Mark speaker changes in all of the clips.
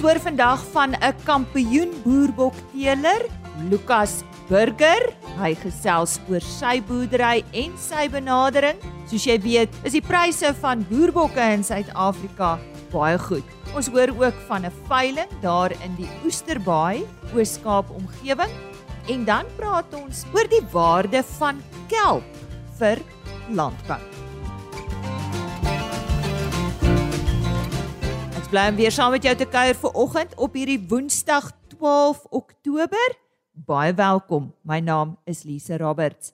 Speaker 1: Ons hoor vandag van 'n kampioen boerbokteeler, Lukas Burger. Hy gesels oor sy boerdery en sy benadering. Soos jy weet, is die pryse van boerbokke in Suid-Afrika baie goed. Ons hoor ook van 'n veiling daar in die Oesterbaai, Oos-Kaap omgewing. En dan praat ons oor die waarde van kelp vir landbou. Bly weer saam met jou te kuier vir oggend op hierdie Woensdag 12 Oktober. Baie welkom. My naam is Lise Roberts.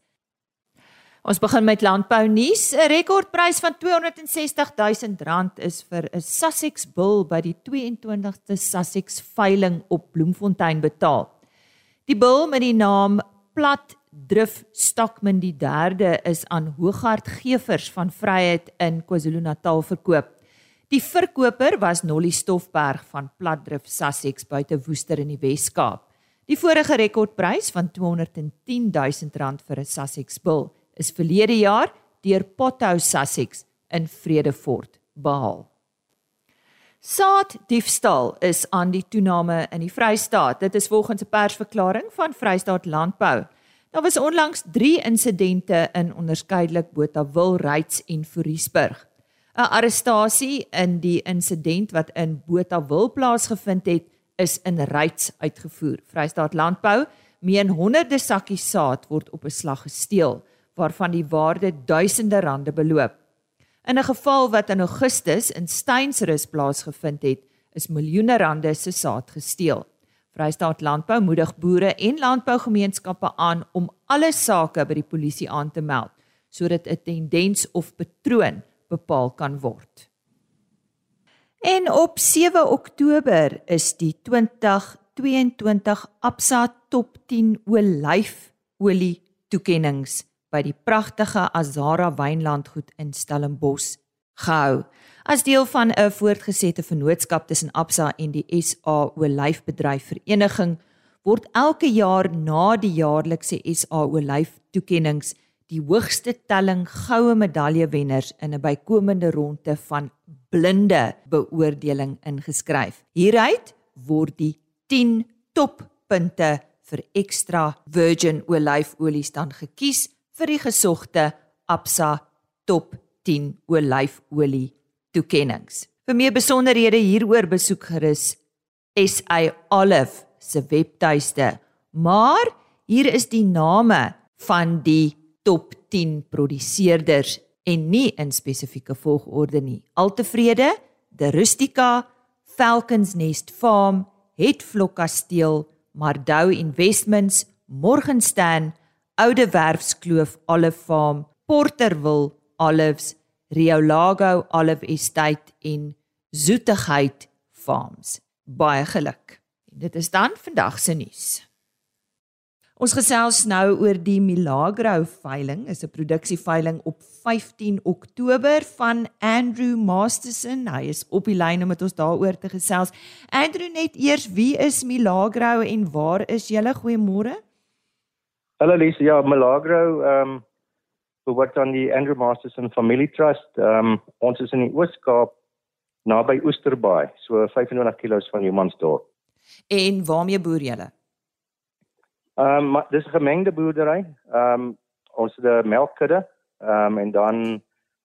Speaker 1: Ons begin met landbou nuus. 'n Rekordprys van R260 000 is vir 'n Sussex bul by die 22ste Sussex veiling op Bloemfontein betaal. Die bul met die naam Plat Drif Stockman die 3de is aan Hoogard Gevers van Vryheid in KwaZulu-Natal verkoop. Die verkoper was Nolly Stoffberg van Plat Drif Sussex buite Woester in die Wes-Kaap. Die vorige rekordprys van R210 000 vir 'n Sussex bul is verlede jaar deur Pothouse Sussex in Vredefort behaal. Saad diefstal is aan die toename in die Vrystaat. Dit is volgens 'n persverklaring van Vrystaat Landbou. Daar was onlangs 3 insidente in onderskeidelik Botawil, Ryds en Foriesburg. 'n Arrestasie in die insident wat in Botawil plaasgevind het, is in Ryds uitgevoer. Vrystaat Landbou meen honderde sakkies saad word op 'n slag gesteel waarvan die waarde duisende rande beloop. In 'n geval wat in Augustus in Steynsrus plaasgevind het, is miljoene rande se saad gesteel. Vrystaat Landbou moedig boere en landbougemeenskappe aan om alle sake by die polisie aan te meld sodat 'n tendens of patroon bepaal kan word. En op 7 Oktober is die 2022 Absa Top 10 olyfolie toekenninge by die pragtige Azara wynlandgoed in Stellenbosch gehou. As deel van 'n voortgesette vennootskap tussen Absa en die SA Olyfbedryf Vereniging word elke jaar na die jaarlikse SA Olyf toekenninge die hoogste telling goue medaljewenners in 'n bykomende ronde van blinde beoordeling ingeskryf. Hieruit word die 10 toppunte vir ekstra virgin olyfolie dan gekies vir die gesogte Absa Top 10 olyfolie toekenninge. Vir meer besonderhede hieroor besoek gerus SA Olive se webtuiste. Maar hier is die name van die top 10 produseerders en nie in spesifieke volgorde nie. Altevrede, De Rustica, Falcons Nest Farm, Hetvlok Kasteel, Mardou Investments, Morgenstern, Oude Werfskloof Olive Farm, Porterville Olives, Riolago Olive Estate en Zoetigheid Farms. Baie geluk. En dit is dan vandag se nuus. Ons gesels nou oor die Milagro veiling, is 'n produksieveiling op 15 Oktober van Andrew Masterson. Hy is op die lyn om met ons daaroor te gesels. Andrew, net eers, wie is Milagro en waar is julle? Goeiemôre.
Speaker 2: Hallo Lisa, ja, Milagro, ehm um, wat aan die Andrew Masterson Family Trust. Ehm um, ons is in die Oos-Kaap naby Oesterbaai, so 25 km van Humansdorp.
Speaker 1: En waarmee boer julle?
Speaker 2: Ehm um, dis 'n gemengde boerdery. Ehm um, ons het 'n melkkudde, ehm um, en dan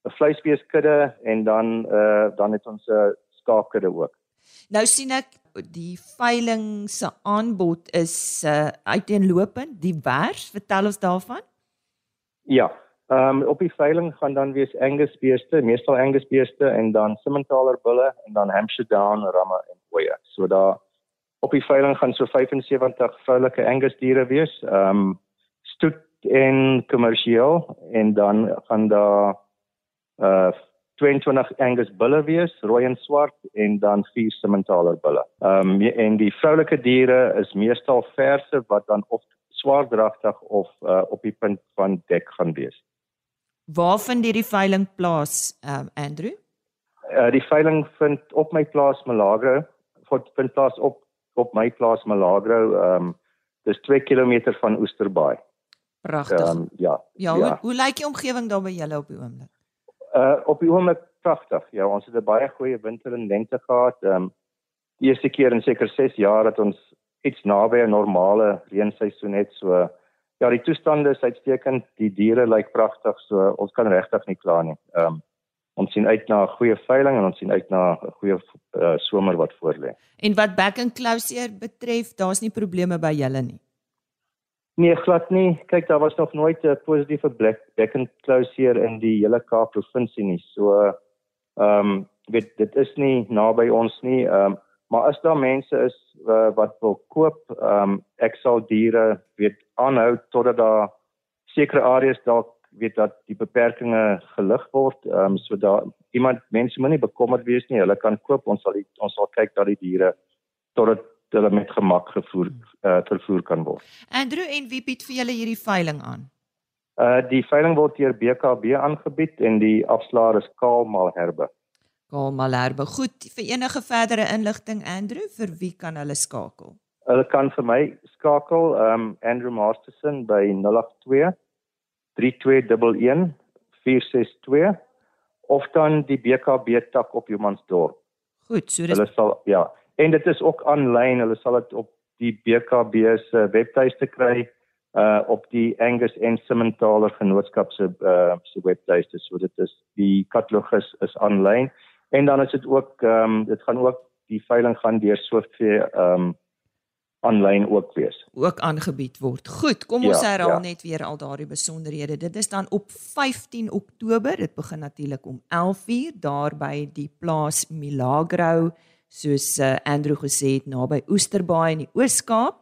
Speaker 2: 'n vleisbeeskudde en dan eh uh, dan het ons 'n skaapkudde ook.
Speaker 1: Nou sien ek die veiling se aanbod is uh, uiteenlopend, divers. Vertel ons daarvan.
Speaker 2: Ja. Ehm um, op die veiling gaan dan wees Angus beeste, meestal Angus beeste en dan Simmentaler bulle en dan Hampshire Down ramme en koeie. So daar op die veiling gaan so 75 vroulike Angus diere wees. Ehm um, stoet en kommersieel en dan gaan daar uh 22 Angus bulle wees, rooi en swart en dan vier Simmentaler bulle. Ehm um, en die vroulike diere is meestal verse wat dan of swaardragtig of uh, op die punt van dek gaan wees.
Speaker 1: Waar vind hierdie veiling plaas, ehm um, Andrew?
Speaker 2: Uh die veiling vind op my plaas Malagro, vind plaas op op my plaas Malagro, ehm um, dis 2 km van Oesterbaai.
Speaker 1: Pragtig. Um,
Speaker 2: ja.
Speaker 1: Ja, hoe, ja. hoe lyk die omgewing daar by julle op die oomblik?
Speaker 2: Uh op die oomblik pragtig. Ja, ons het 'n baie goeie winter en lente gehad. Ehm um, eerste keer in seker 6 jaar dat ons iets naby 'n normale reenseisoen het. So ja, die toestande is uitstekend. Die diere lyk pragtig. So ons kan regtig nie kla nie. Ehm um, ons sien uit na 'n goeie veiling en ons sien uit na 'n goeie uh, somer wat voorlê.
Speaker 1: En wat back and closure betref, daar's nie probleme by julle nie.
Speaker 2: Nee, glad nie. Kyk, daar was nog nooit 'n positiewe back and closure in die hele Kaap provinsie nie. So ehm um, weet dit is nie naby ons nie. Ehm um, maar as daar mense is uh, wat wil koop, ehm um, ek sal diere weet aanhou totdat daar sekere areas dalk weet dat die beperkings gelig word ehm um, so daar iemand mense moenie bekommerd wees nie hulle kan koop ons sal die, ons sal kyk dat die diere totdat hulle met gemak gevoer uh, vervoer kan word.
Speaker 1: Andrew en wie bied vir julle hierdie veiling aan?
Speaker 2: Uh die veiling word deur BKB aangebied en die afslaer is Kaal Malherbe.
Speaker 1: Kaal Malherbe. Goed, vir enige verdere inligting Andrew, vir wie kan hulle skakel?
Speaker 2: Hulle kan vir my skakel um Andrew Masterson by 082 3211 462 of dan die BKB tak op Humansdorp.
Speaker 1: Goed, so dis
Speaker 2: Hulle sal ja, en dit is ook aanlyn, hulle sal dit op die BKB se webtuiste kry uh op die Angus en Simmentaler Genootskap se uh se webtuiste. So dit is die katalogus is aanlyn en dan is dit ook ehm um, dit gaan ook die veiling gaan deur Swiftfair ehm um, aanlyn ook wees.
Speaker 1: Ook aangebied word. Goed, kom ons ja, herhaal ja. net weer al daardie besonderhede. Dit is dan op 15 Oktober. Dit begin natuurlik om 11:00 daar by die plaas Milagro, soos uh, Andrew gesê het, naby Oesterbaai in die Oos-Kaap.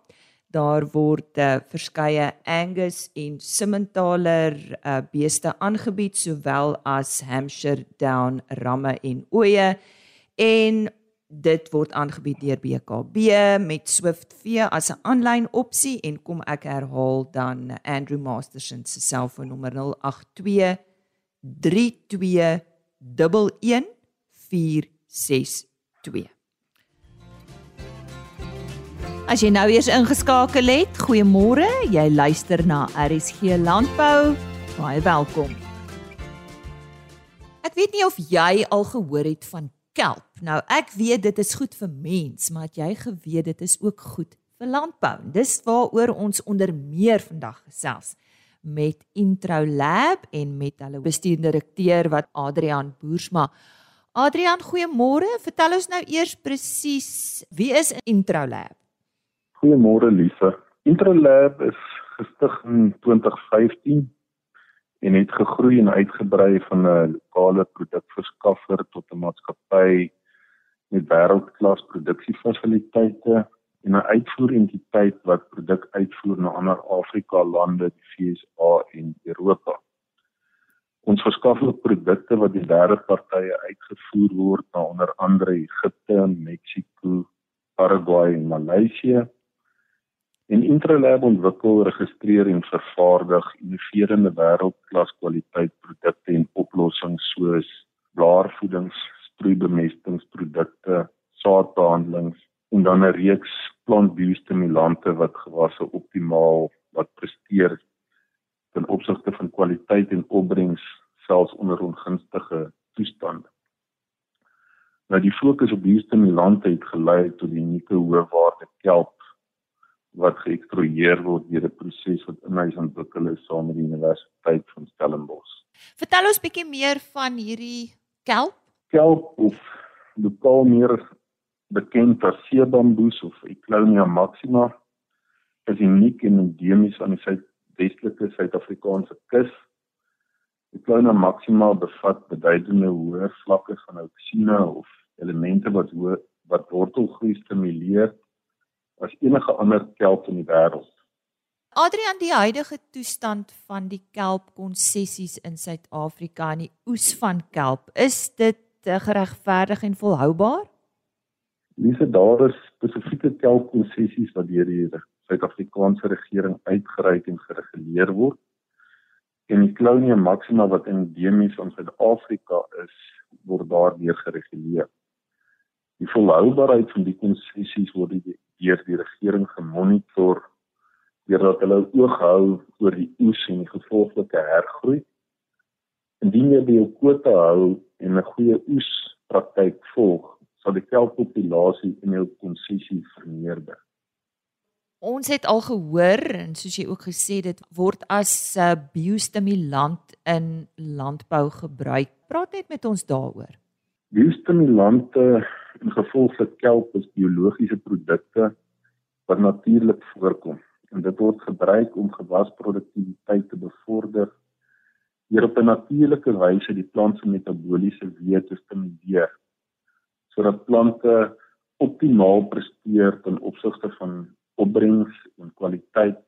Speaker 1: Daar word uh, verskeie Angus en Simmentaler uh, beeste aangebied sowel as Hampshire Down ramme en oeye en dit word aangebied deur BKB met Swift V as 'n aanlyn opsie en kom ek herhaal dan Andrew Masterson se selfoonnommer 082 32 11462 As jy nou eers ingeskakel het, goeiemôre. Jy luister na RSG Landbou. Baie welkom. Ek weet nie of jy al gehoor het van kelp. Nou ek weet dit is goed vir mens, maar jy geweet dit is ook goed vir landbou. Dis waaroor ons onder meer vandag gesels met Introlab en met hulle bestuurende direkteur wat Adrian Boersma. Adrian, goeiemôre. Vertel ons nou eers presies wie is Introlab?
Speaker 3: Goeiemôre Lise. Introlab is gestig in 2015 en het gegroei en uitgebrei van 'n lokale produkverskaffer tot 'n maatskappy met wêreldklas produksiefasiliteite en 'n uitvoerentiteit wat produk uitvoer na ander Afrika lande, die VSA en Europa. Ons verskaf ook produkte wat die derde partye uitgevoer word na onder andere Egipte, Mexiko, Paraguay en Maleisië En Intralab ontwikkel, registreer en vervaardig innoverende wêreldklas kwaliteit produkte en oplossings soos blaarvoedings, sproeibemestingsprodukte, saadbehandelings en dan 'n reeks plantbiostimulante wat gewasse optimaal wat presteer ten opsigte van kwaliteit en opbrengs selfs onder ongunstige toestande. Nou die fokus op biostimulante het gelei tot die unieke hoë waarde kelp wat geëkstrueer word deur 'n proses wat in huis ontwikkel is saam met die Universiteit van Stellenbosch.
Speaker 1: Vertel ons bietjie meer van hierdie kelp.
Speaker 3: Kelp of lokaal meer bekend as seebamboes of Eclonia maxima is uniek en endemies aan die suidwestelike Suid-Afrikaanse kus. Eclonia maxima bevat beduidende hoë vlakke van auksine of elemente wat wat wortelgroei stimuleer as enige ander kelp in die wêreld.
Speaker 1: Adrian, die huidige toestand van die kelp konsessies in Suid-Afrika en die oes van kelp, is dit geregverdig en volhoubaar?
Speaker 3: Dis daar is spesifieke kelp konsessies wat deur die Suid-Afrikaanse regering uitgereik en gereguleer word. En die Clonia maxima wat endemies in Suid-Afrika is, word daardeur gereguleer. Die volhoubaarheid van die konsessies word deur die regering gemonitor deurdat hulle oog hou oor die oes en die gevolglike hergroei. Indien jy by jou kwota hou en 'n goeie oes praktyk volg, sal die kelppopulasie in hul konsisie vermeerder.
Speaker 1: Ons het al gehoor en soos jy ook gesê dit word as 'n uh, biostimulant in landbou gebruik. Praat net met ons daaroor.
Speaker 3: Biostimulante in gevolg van kelp is biologiese produkte wat natuurlik voorkom en dit word gebruik om gewasproduktiwiteit te bevorder deur op 'n natuurlike wyse die plant se metabooliese weë te stimuleer sodat plante optimaal presteer ten opsigte van opbrengs en kwaliteit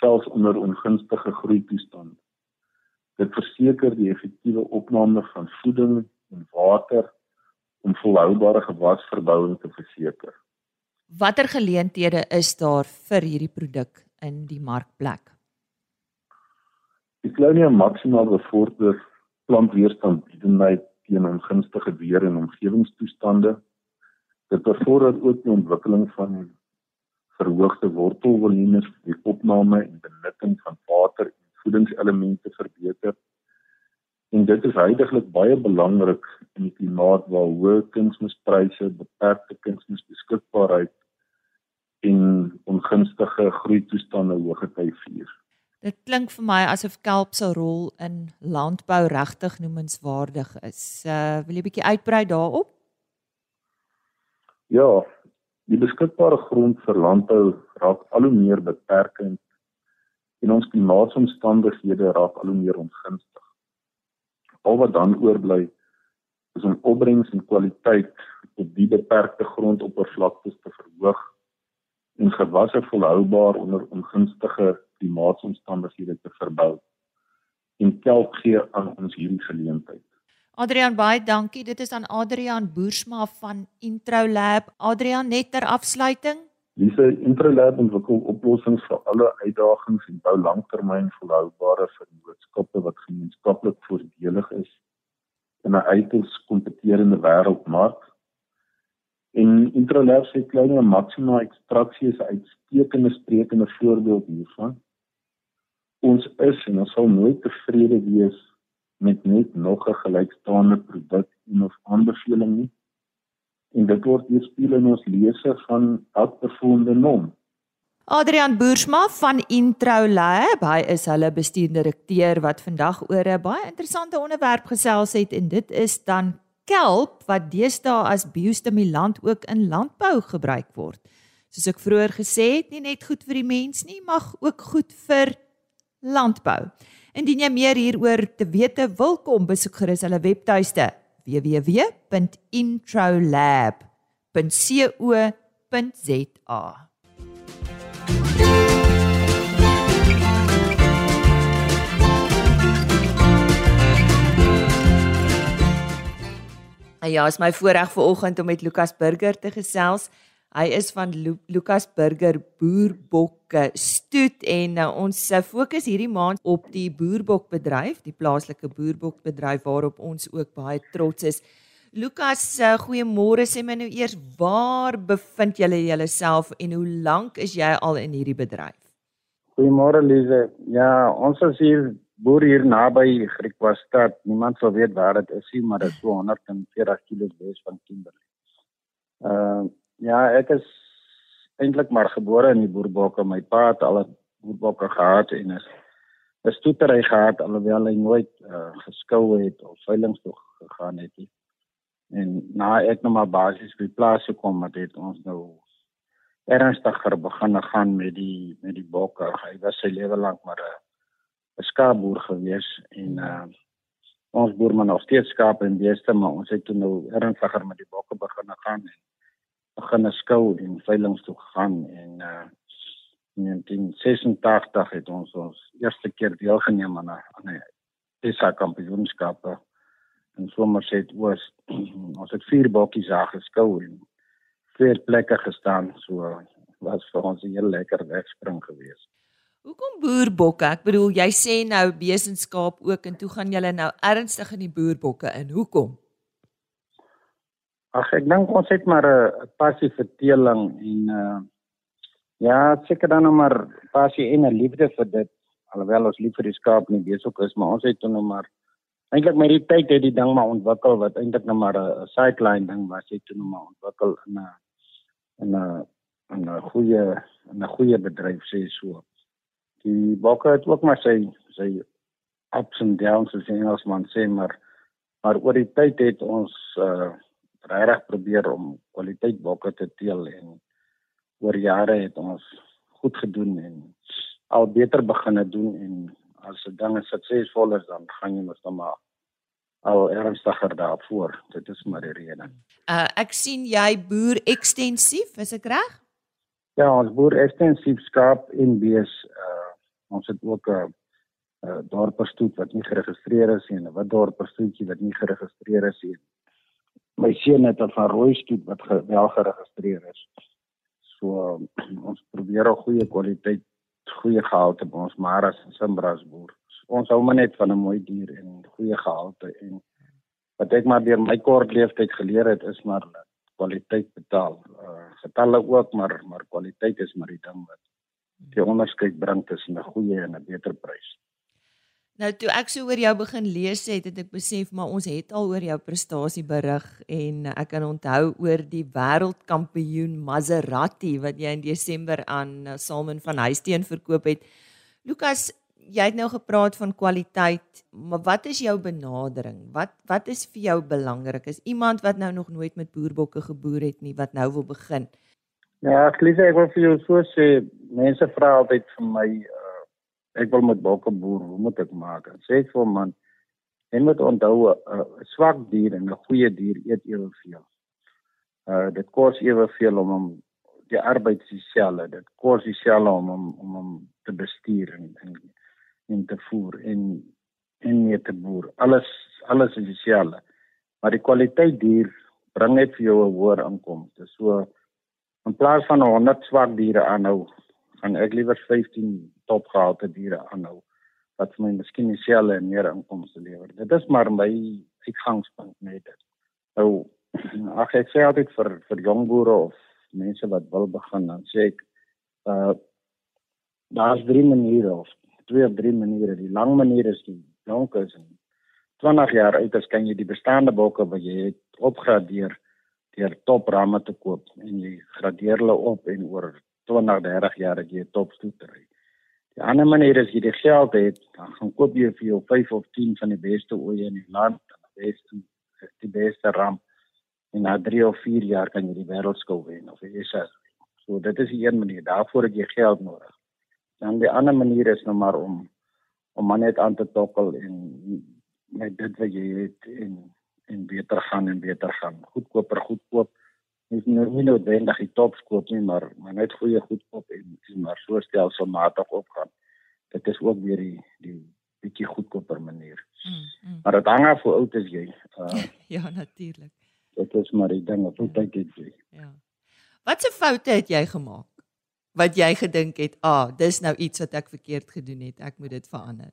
Speaker 3: selfs onder ongunstige groei toestande. Dit verseker die effektiewe opname van voeding en water om volhoubare gewasverbouing te verseker.
Speaker 1: Watter geleenthede is daar vir hierdie produk in die markplek?
Speaker 3: Die Clonia Maxima bevorder plantweerstandbiedendheid teen ongunstige weer en omgewingstoestande. Dit bevorder ook die ontwikkeling van verhoogde wortelvolumes, die opname en benutting van water en voedingselemente verbeter. En dit is heidaglik baie belangrik in die klimaat waar hoë kunsmispryse, beperkte kunsmisbeskikbaarheid en ongunstige groeitoestande hoë tyd vier.
Speaker 1: Dit klink vir my asof kelp se rol in landbou regtig noemenswaardig is. Uh wil jy 'n bietjie uitbrei daarop?
Speaker 3: Ja, Die beskikbare grond vir landbou raak al hoe meer beperkend en ons klimaatsomstandighede raak al hoe meer ongunstig. Al wat dan oorbly is om opbrengs en kwaliteit op die beperkte grondoppervlaktes te verhoog en gewasse volhoubaar onder ongunstige klimaatsomstandighede te verbou. En kelp gee aan ons hierdie geleentheid.
Speaker 1: Adrian baie dankie. Dit is aan Adrian Boersma van Introlab. Adrian net ter afsluiting.
Speaker 3: Diese Introlab ontwikkel oplossings vir alle uitdagings en bou langtermyn volhoubare vennootskappe wat gemeenskaplik voordelig is in 'n uiters kompeterende wêreldmark. En Introlab se kleine maksima ekstraksie is 'n uitstekende sprekende voorbeeld hiervan. Ons is en ons sal nooit tevrede wees met net nog 'n gelykstaande produk en of aanbeveling nie. En dit word weerspieël in ons lese van outperformde nom.
Speaker 1: Adrian Boersma van Intro Lab, hy is hulle bestuurende direkteur wat vandag oor 'n baie interessante onderwerp gesels het en dit is dan kelp wat deesdae as biostimulant ook in landbou gebruik word. Soos ek vroeër gesê het, nie net goed vir die mens nie, mag ook goed vir landbou. Indien jy meer hieroor te wete wil kom, besoek gerus hulle webtuiste www.introlab.co.za. Ja, is my voorreg vanoggend om met Lukas Burger te gesels. Hy is van Lu Lukas Burger Boerbokke Stoet en uh, ons uh, fokus hierdie maand op die boerbokbedryf, die plaaslike boerbokbedryf waarop ons ook baie trots is. Lukas, uh, goeiemôre. Sê my nou eers waar bevind julle julleself en hoe lank is jy al in hierdie bedryf?
Speaker 4: Goeiemôre Lize. Ja, ons is hier boer hier naby Griekwastad. Niemand sou weet waar dit is nie, maar dit is so 140 km wes van Kimberley. Uh Ja, ek is eintlik maar gebore in die boerbokke. My pa het al 'n boerbokke gehad en is 'n stoetery gehad alhoewel hy nooit uh, geskou het of veiling toe gegaan het nie. En na ek nou maar basies by plaas gekom het, het ons nou ernstiger begin gaan met die met die bokke. Hy was sy lewe lank maar 'n 'n skaapboer gewees en uh, ons boer maar nog steeds skaap en beeste, maar ons het toe nou ernstiger met die bokke begin gaan en begin skou en veilings toe gegaan en uh in 1986 het ons ons eerste keer deelgeneem aan 'n aan 'n PESA kampioenskappe in Somerset Oos. ons het vier bokkies daar geskou en vier plekke gestaan so was vir ons 'n heel lekker wegspring geweest.
Speaker 1: Hoekom boerbokke? Ek bedoel jy sê nou besenskap ook en toe gaan julle nou ernstig in die boerbokke in. Hoekom?
Speaker 4: Ag ek dink ons het maar 'n passie vir teeling en uh ja, seker dan nog maar passie en 'n liefde vir dit. Alhoewel ons lief vir die skaap nie besig is, maar ons het nou maar eintlik met die tyd het die ding maar ontwikkel wat eintlik nou maar 'n sideline ding was, het toe nou maar ontwikkel in 'n in 'n 'n goeie 'n goeie bedryf sê so. Die bokke het ook maar sy sy ups and downs as Engelsman sê maar maar oor die tyd het ons uh regtig probeer om kwaliteit bokke te teel en oor jare het ons goed gedoen en al beter begine doen en as 'n ding suksesvol is dan gaan jy mos dan maar al ernstiger daarvoor. Dit is maar die rede.
Speaker 1: Uh ek sien jy boer ekstensief, is ek reg?
Speaker 4: Ja, ons boer ekstensief skaap en bees. Uh ons het ook 'n uh, dorperstoet wat nie geregistreer is nie en 'n wat dorperstoetjie wat nie geregistreer is nie. My seun het 'n van rooi stoet wat ge, wel geregistreer is. So ons probeer 'n goeie kwaliteit goeie gehalte by ons maras en simbras boer. Ons hou maar net van 'n mooi dier en goeie gehalte en wat ek maar deur my kort leeftyd geleer het is maar kwaliteit betaal. Uh getalle ook maar maar kwaliteit is maar die ding wat die onderskeid bring tussen 'n goeie en 'n beter prys.
Speaker 1: Nou toe ek so oor jou begin lees het, het ek besef maar ons het al oor jou prestasie berig en ek kan onthou oor die wêreldkampioen Maserati wat jy in Desember aan uh, Salman van Huisteen verkoop het. Lukas, jy het nou gepraat van kwaliteit, maar wat is jou benadering? Wat wat is vir jou belangrik? Is iemand wat nou nog nooit met boerbokke geboer het nie wat nou wil begin?
Speaker 4: Ja, ek lees ek wil vir jou so sê, mense vra altyd vir my ek wil met bokke boer, hoe moet ek maak? En sê vir man, jy moet onthou 'n uh, swak dier en 'n goeie dier eet eweveel. Uh dit kos eweveel om hom die arbeid dieselfde. Dit kos dieselfde om hom om hom te bestuur en en en te voer en en mee te boer. Alles alles is dieselfde. Maar die kwaliteit dier bring net vir jou 'n hoër inkomste. So in plaas van 100 swak diere aanhou, gaan ek liewer 15 topgehalte diere aanhou wat vir my miskien dieselfde en meer inkomste lewer. Dit is maar my uitgangspunt net dit. Nou ag ek sê altyd vir vir jong boere of mense wat wil begin dan sê ek uh daar's drie maniere of twee of drie maniere. Die lang manier is die jonk is en 20 jaar uit as kan jy die bestaande bokke wat jy het opgradeer deur top ramme te koop en jy gradeer hulle op en oor 20, 30 jaar het jy 'n top stoetery. Die ander manier is jy die geld het, dan gaan koop jy vir jou 5 of 10 van die beste oeye in die land, die beste die beste ram en na 3 of 4 jaar kan jy die wêreldskou wen of jy sê so dit is die een manier daarvoor het jy geld nodig. Dan die ander manier is nou maar om om maar net aan te tokkel en met dit wat jy het en en beter gaan en beter gaan. Goedkoper goedkoop. Nie nou nie noodwendig die tops koop nie, maar maar net goeie goedkoop en en maar so stelselmatig opgaan. Dit is ook weer die die bietjie goedkoper manier. Mm, mm. Maar dit hang af hoe oud is jy.
Speaker 1: Uh, ja, natuurlik.
Speaker 4: Dit is maar die ding wat hoe tyd het jy.
Speaker 1: Ja. Watse foute het jy gemaak? wat jy gedink het, "Ah, dis nou iets wat ek verkeerd gedoen het. Ek moet dit verander."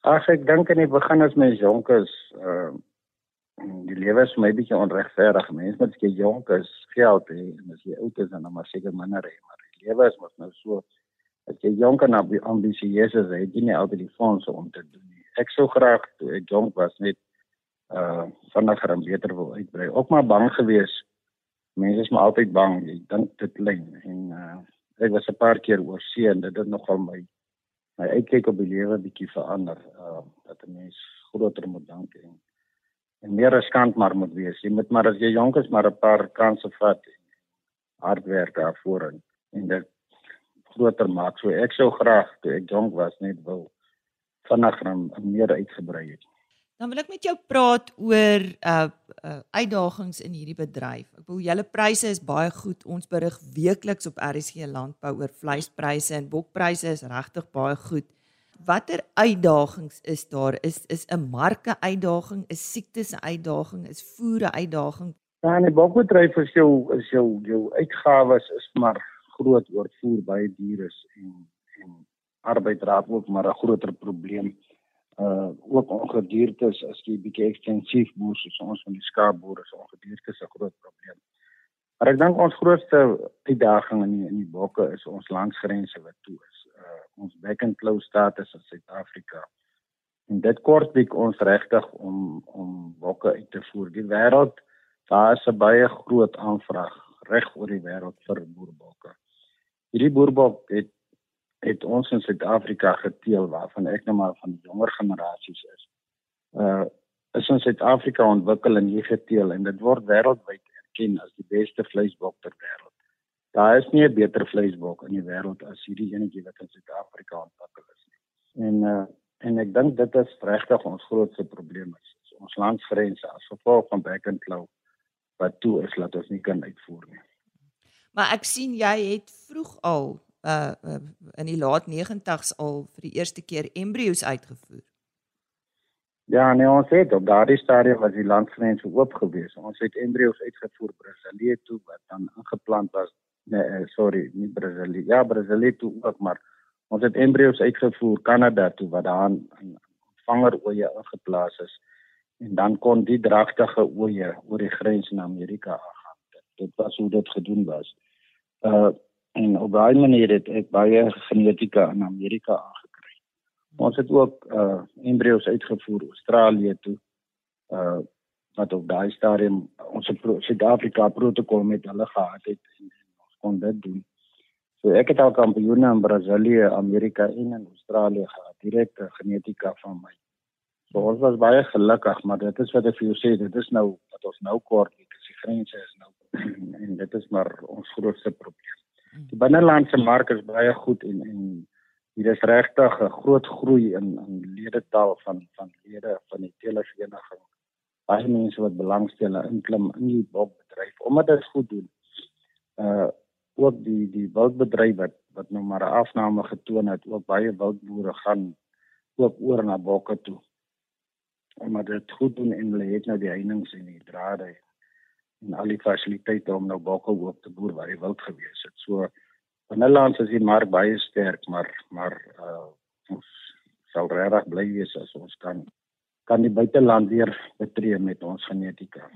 Speaker 4: Ag, ek dink in die begin as mens jonk is, uh die lewe is my bietjie onregverdig. Mense moet jy jonk is, geld hê en as jy oud is dan maar seker minder hê, maar die lewe is mos nou so as jy jonk en ambisieus is, het jy nie altyd die fondse om te doen nie. Ek sou graag toe ek jonk was net uh vinniger en beter wil uitbrei. Ook maar bang geweest mense is maar altyd bang jy dink dit lyn en uh, ek was 'n paar keer oor see en dit het nogal my my uitkyk op die lewe bietjie verander uh, dat 'n mens groter moet dink en en meer riskant maar moet wees jy moet maar as jy jonk is maar 'n paar kansse vat en hard werk daarvoor en, en dit groter maak so ek sou graag toe ek jonk was net wil vinniger en meer uitgebrei het
Speaker 1: Dan wil ek met jou praat oor uh, uh uitdagings in hierdie bedryf. Ek bedoel julle pryse is baie goed. Ons berig weekliks op RSG landbou oor vleispryse en bokpryse is regtig baie goed. Watter uitdagings is daar? Is is 'n marke uitdaging, is siektes 'n uitdaging, is voere uitdaging?
Speaker 4: Ja, in die bokbedryf is jou is jou jou uitgawes is maar groot oor voer baie duur is en en arbeid raak ook maar 'n groter probleem uh ook ongediertes as jy bietjie ekstensief boer soos ons van die skaapboere so ongediertes 'n groot probleem. Maar ek dink ons grootste uitdaging in die, in die bokke is ons landsgrense wat toe is. Uh ons back and close status in Suid-Afrika En dit kort dik ons regtig om om bokke uit te voer. Die wêreld daar is 'n baie groot aanvraag reg oor die wêreld vir boerbokke. Hierdie boerbok het het ons in Suid-Afrika geteel waarvan ek nou maar van die jonger generasies is. Uh is in Suid-Afrika ontwikkel en hier geteel en dit word wêreldwyd erken as die beste vleisbok ter wêreld. Daar is nie 'n beter vleisbok in die wêreld as hierdie enetjie wat in Suid-Afrika ontwikkel is nie. En uh en ek dink dit is regtig ons grootste probleem is, is ons landsgrense as gevolg van back and claw wat toe is laat ons nie kan uitvoer nie.
Speaker 1: Maar ek sien jy het vroeg al uh, uh in die laat 90's al vir die eerste keer embryos uitgevoer.
Speaker 4: Ja, nee, ons het op daardie stadium was die landsgrense oop gewees. Ons het embryos uitgevoer Brasilië toe wat dan ingeplant was. Nee, sorry, nie Brasilië. Ja, Brasilië toe ook, maar Ons het embryos uitgevoer Kanada toe wat daar 'n vangeroeie ingeplaas is en dan kon die dragtige oeye oor die grens na Amerika aangaan. Dit was hoe dit gedoen was. Uh en op daai manier het ek baie genetika in Amerika aangekry. Ons het ook uh embryos uitgevoer Australië toe. Uh wat op daai stadium ons Suid-Afrika protokol met hulle gehad het en, kon dit doen. So ek het al kampioene in Brasilië, Amerika en in Australië gehad, direkte genetika van my. So ons was baie gelukkig, maar dit is wat ek vir jou sê, dit is nou wat ons nou kort, dit is die grense is nou en dit is maar ons grootste probleem. Die binnelandse mark is baie goed en en hier is regtig 'n groot groei in in ledetal van van lede van die televereniging. Baie mense wat belangstel in klim in die bokbedryf omdat dit goed doen. Uh ook die die wildbedryf wat wat nou maar 'n afname getoon het, ook baie wildboere gaan ook oor na bokke toe. Omdat dit goed doen en hulle het nou die heininge en die drade en al die fasiliteite om nou bokke ook te boer waar die wild gewees het. So binnelands is die mark baie sterk, maar maar uh ons sal regtig bly wees as ons kan kan die buiteland weer betree met ons genetika.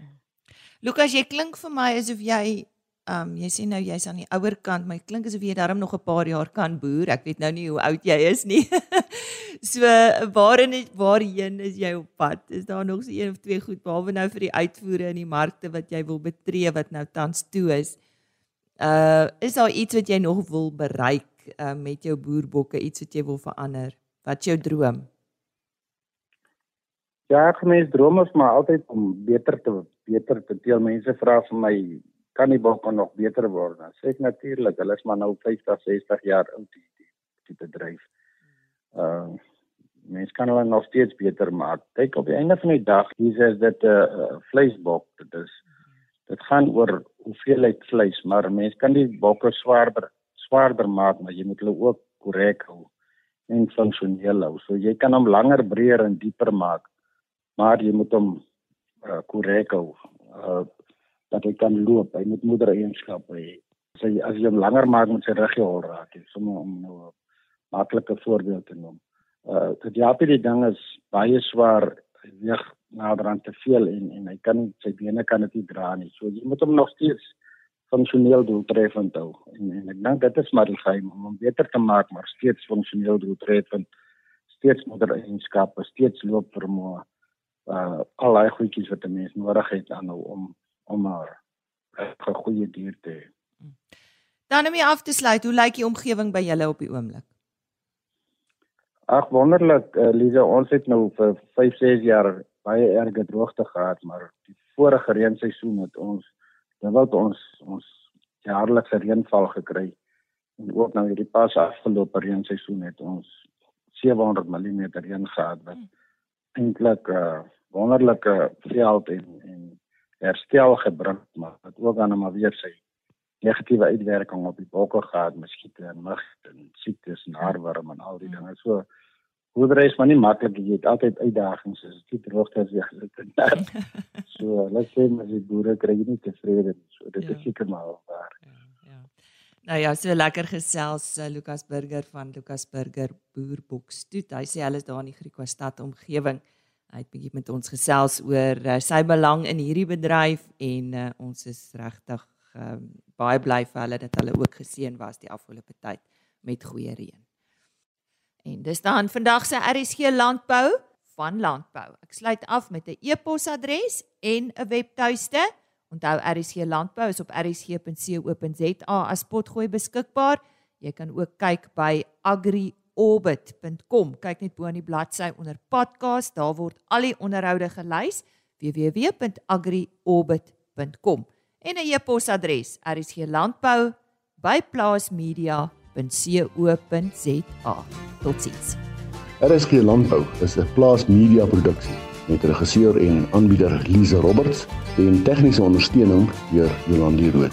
Speaker 1: Lukas, jy klink vir my asof jy Um jy sê nou jy's aan die ouer kant, maar klink asof jy darm nog 'n paar jaar kan boer. Ek weet nou nie hoe oud jy is nie. so waarin is waarheen is jy op pad? Is daar nog so een of twee goed behalwe nou vir die uitvoere in die markte wat jy wil betree wat nou tans toe is? Uh is daar iets wat jy nog wil bereik uh, met jou boerbokke, iets wat jy wil verander? Wat jou droom?
Speaker 4: Ja, ek mens droom is maar altyd om beter te beter te teel. Mense vra vir my kan die bokke nog beter word. Dan sê ek natuurlik, hulle is maar nou 50, 60 jaar oud die die, die bedryf. Ehm uh, mens kan hulle nog steeds beter maak. Kyk op die einde van die dag, hier is dit 'n uh, vleisbok. Dit is dit gaan oor hoeveelheid vleis, maar mens kan die bokke swaarder swaarder maak, maar jy moet hulle ook korrek hou en funksioneel hou. So jy kan hom langer, breër en dieper maak, maar jy moet hom uh, korrek hou. Uh, dat hy kan loop. Hy moet moeder eienskappe hê. As hy as jy hom langer maak met sy ruggie hol raak, is om nou 'n maklike voorbeeld te noem. Uh dit Japie die ding is baie swaar, hy weeg naderhand te veel en en hy kan sy bene kan dit nie dra nie. So jy moet hom nog steeds funksioneel doeltreffend hou. En en ek dink dit is maar die geheim om hom beter te maak, maar steeds funksioneel doeltreffend. Steeds moeder eienskappe, steeds loop vermoë. Uh al daai goedjies wat 'n mens nodig het aan nou om om maar 'n goeie dier te hê.
Speaker 1: Dan om af te sluit, hoe lyk die omgewing by julle op die oomblik?
Speaker 4: Ag wonderlik, uh, Lize, ons het nou vir 5, 6 jaar baie erge droogte gehad, maar die vorige reenseisoen het ons dan wat ons ons jaarlikse reënval gekry en ook nou hierdie pas afgelope reenseisoen het ons 700 mm reën gehad wat hmm. eintlik 'n uh, wonderlike veld en en herstel gebring, maar wat ook dan maar weer sy negatiewe uitwerking op die bokke gehad, miskiete en mug en siektes en haarworm en al die dinge. So boerdery is maar nie maklik jy het altyd uitdagings as dit droogte is weer gesit. so let's say maar die boere kry nie tevrede nie. So dit ja. is seker maar waar. Ja,
Speaker 1: ja. Nou ja, so lekker gesels uh, Lukas Burger van Lukas Burger Boerboksstoet. Hy sê hulle is daar in die Griekwa stad omgewing. Hy het bietjie met ons gesels oor uh, sy belang in hierdie bedryf en uh, ons is regtig um, baie bly vir hulle dat hulle ook geseën was die afgelope tyd met goeie reën. En dis dan vandag se RSG landbou van landbou. Ek sluit af met 'n e-posadres en 'n webtuiste. Onthou RSG Landbou is op rsg.co.za as potgooi beskikbaar. Jy kan ook kyk by agriorbit.com. Kyk net bo aan die bladsy onder podcast, daar word al die onderhoude gelys www.agriorbit.com en 'n e-posadres rsglandbou@plaasmedia.co.za. Totsiens.
Speaker 5: RSG Landbou is 'n plaas media produksie met regisseur en aanbieder Lize Roberts en tegniese ondersteuning deur Jolande Rooi.